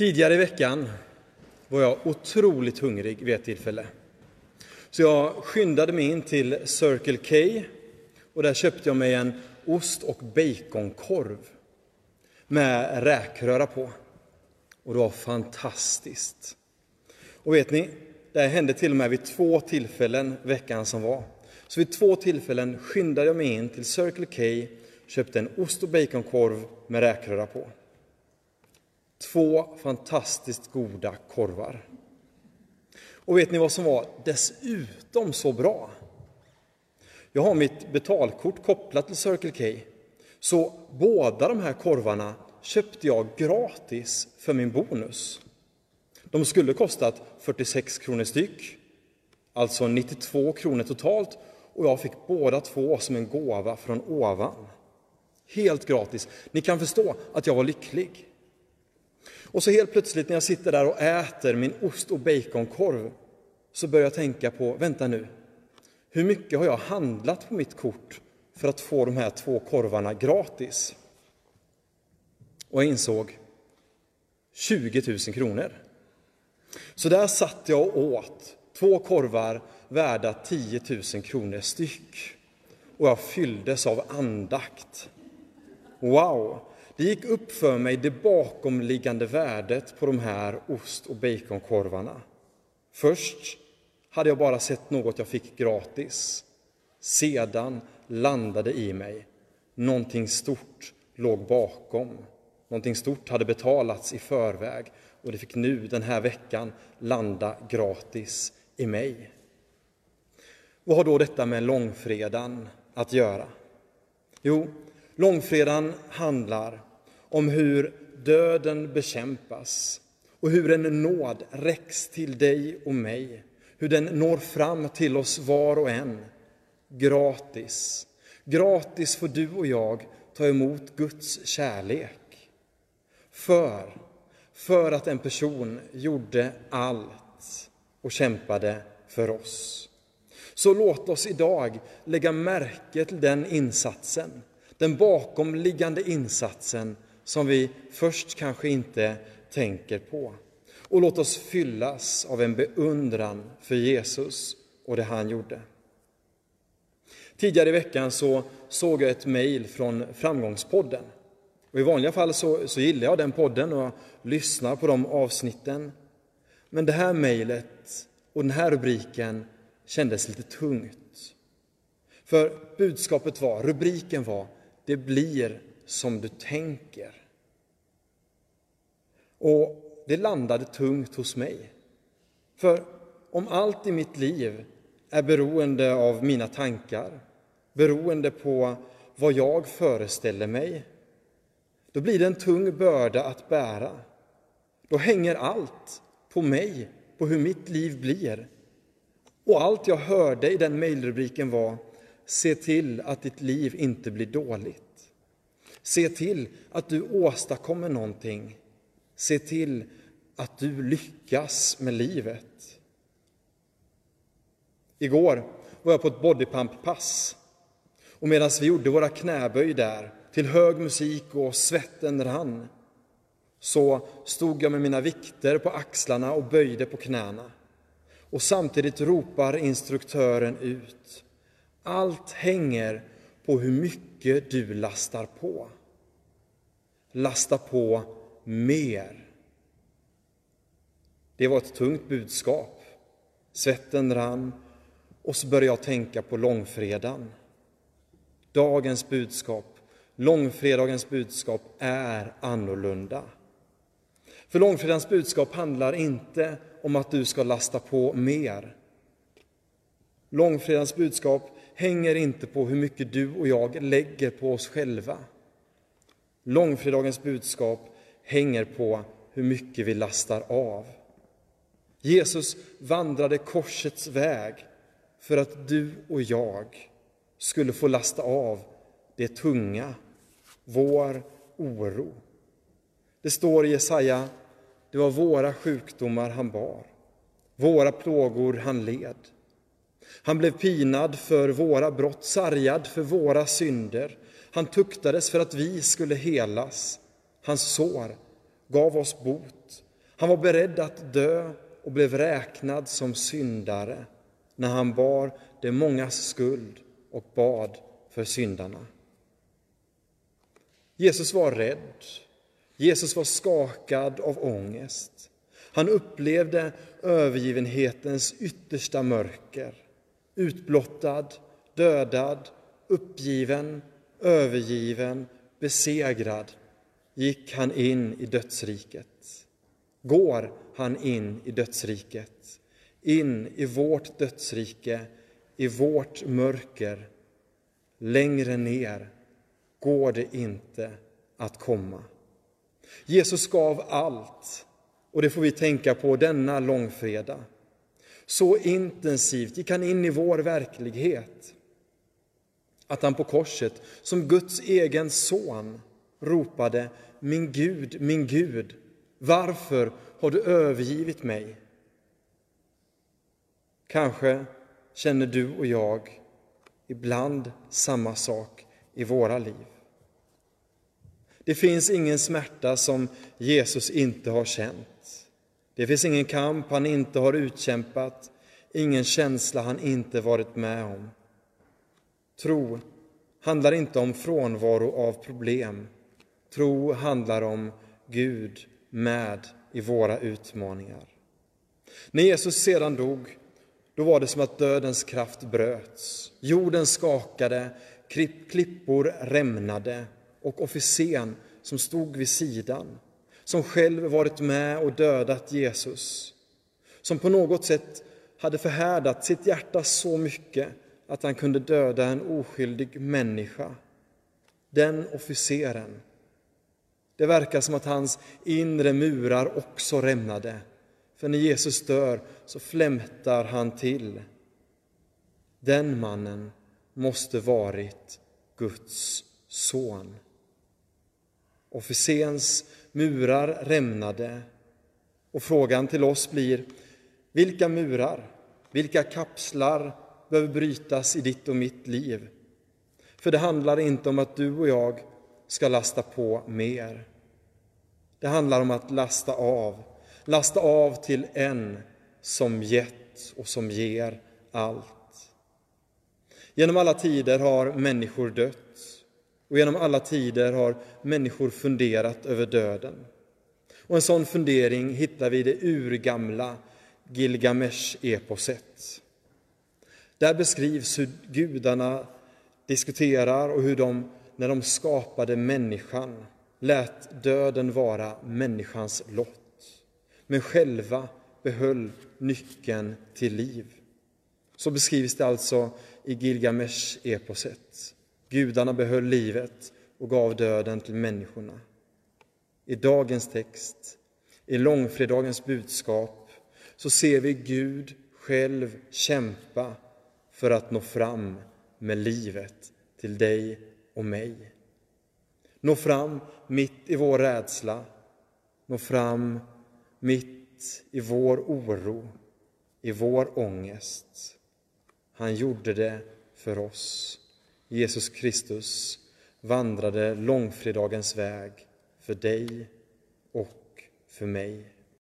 Tidigare i veckan var jag otroligt hungrig vid ett tillfälle. Så jag skyndade mig in till Circle K och där köpte jag mig en ost och baconkorv med räkröra på. Och det var fantastiskt. Och vet ni, det här hände till och med vid två tillfällen veckan som var. Så vid två tillfällen skyndade jag mig in till Circle K, köpte en ost och baconkorv med räkröra på. Två fantastiskt goda korvar. Och vet ni vad som var dessutom så bra? Jag har mitt betalkort kopplat till Circle K. Så båda de här korvarna köpte jag gratis för min bonus. De skulle kostat 46 kronor styck, alltså 92 kronor totalt och jag fick båda två som en gåva från ovan. Helt gratis. Ni kan förstå att jag var lycklig. Och så helt plötsligt när jag sitter där och äter min ost och baconkorv så börjar jag tänka på, vänta nu, hur mycket har jag handlat på mitt kort för att få de här två korvarna gratis? Och jag insåg 20 000 kronor. Så där satt jag och åt två korvar värda 10 000 kronor styck. Och jag fylldes av andakt. Wow! Det gick upp för mig det bakomliggande värdet på de här ost och baconkorvarna. Först hade jag bara sett något jag fick gratis. Sedan landade i mig. Någonting stort låg bakom. Någonting stort hade betalats i förväg och det fick nu den här veckan landa gratis i mig. Vad har då detta med långfredagen att göra? Jo, långfredagen handlar om hur döden bekämpas och hur en nåd räcks till dig och mig, hur den når fram till oss var och en, gratis. Gratis får du och jag ta emot Guds kärlek. För, för att en person gjorde allt och kämpade för oss. Så låt oss idag lägga märke till den insatsen, den bakomliggande insatsen som vi först kanske inte tänker på. Och låt oss fyllas av en beundran för Jesus och det han gjorde. Tidigare i veckan så såg jag ett mejl från Framgångspodden. Och I vanliga fall så, så gillar jag den podden och lyssnar på de avsnitten. Men det här mejlet och den här rubriken kändes lite tungt. För budskapet var, rubriken var, det blir som du tänker. Och det landade tungt hos mig. För om allt i mitt liv är beroende av mina tankar, beroende på vad jag föreställer mig, då blir det en tung börda att bära. Då hänger allt på mig, på hur mitt liv blir. Och allt jag hörde i den mejlrubriken var Se till att ditt liv inte blir dåligt. Se till att du åstadkommer någonting. Se till att du lyckas med livet. Igår var jag på ett bodypump-pass och medan vi gjorde våra knäböj där till hög musik och svetten rann så stod jag med mina vikter på axlarna och böjde på knäna. Och samtidigt ropar instruktören ut. Allt hänger på hur mycket du lastar på. Lasta på mer. Det var ett tungt budskap. Svetten rann och så började jag tänka på långfredagen. Dagens budskap, långfredagens budskap är annorlunda. För långfredagens budskap handlar inte om att du ska lasta på mer. Långfredagens budskap hänger inte på hur mycket du och jag lägger på oss själva. Långfredagens budskap hänger på hur mycket vi lastar av. Jesus vandrade korsets väg för att du och jag skulle få lasta av det tunga, vår oro. Det står i Jesaja, det var våra sjukdomar han bar, våra plågor han led. Han blev pinad för våra brott, sargad för våra synder. Han tuktades för att vi skulle helas. Hans sår gav oss bot Han var beredd att dö och blev räknad som syndare när han bar de mångas skuld och bad för syndarna. Jesus var rädd. Jesus var skakad av ångest. Han upplevde övergivenhetens yttersta mörker. Utblottad, dödad, uppgiven, övergiven, besegrad gick han in i dödsriket. Går han in i dödsriket, in i vårt dödsrike, i vårt mörker. Längre ner går det inte att komma. Jesus gav allt, och det får vi tänka på denna långfredag. Så intensivt gick han in i vår verklighet att han på korset, som Guds egen son, ropade Min Gud, min Gud, varför har du övergivit mig? Kanske känner du och jag ibland samma sak i våra liv. Det finns ingen smärta som Jesus inte har känt. Det finns ingen kamp han inte har utkämpat, ingen känsla han inte varit med om. Tro handlar inte om frånvaro av problem. Tro handlar om Gud med i våra utmaningar. När Jesus sedan dog, då var det som att dödens kraft bröts. Jorden skakade, klippor rämnade och officeren som stod vid sidan, som själv varit med och dödat Jesus, som på något sätt hade förhärdat sitt hjärta så mycket att han kunde döda en oskyldig människa. Den officeren. Det verkar som att hans inre murar också rämnade. För när Jesus dör så flämtar han till. Den mannen måste varit Guds son. Officens murar rämnade och frågan till oss blir vilka murar, vilka kapslar behöver brytas i ditt och mitt liv. För det handlar inte om att du och jag ska lasta på mer. Det handlar om att lasta av, lasta av till en som gett och som ger allt. Genom alla tider har människor dött och genom alla tider har människor funderat över döden. Och en sån fundering hittar vi i det urgamla Gilgamesh-eposet. Där beskrivs hur gudarna diskuterar och hur de, när de skapade människan, lät döden vara människans lott, men själva behöll nyckeln till liv. Så beskrivs det alltså i Gilgamesh-eposet. Gudarna behöll livet och gav döden till människorna. I dagens text, i långfredagens budskap, så ser vi Gud själv kämpa för att nå fram med livet till dig och mig. Nå fram mitt i vår rädsla, nå fram mitt i vår oro, i vår ångest. Han gjorde det för oss. Jesus Kristus vandrade långfredagens väg för dig och för mig.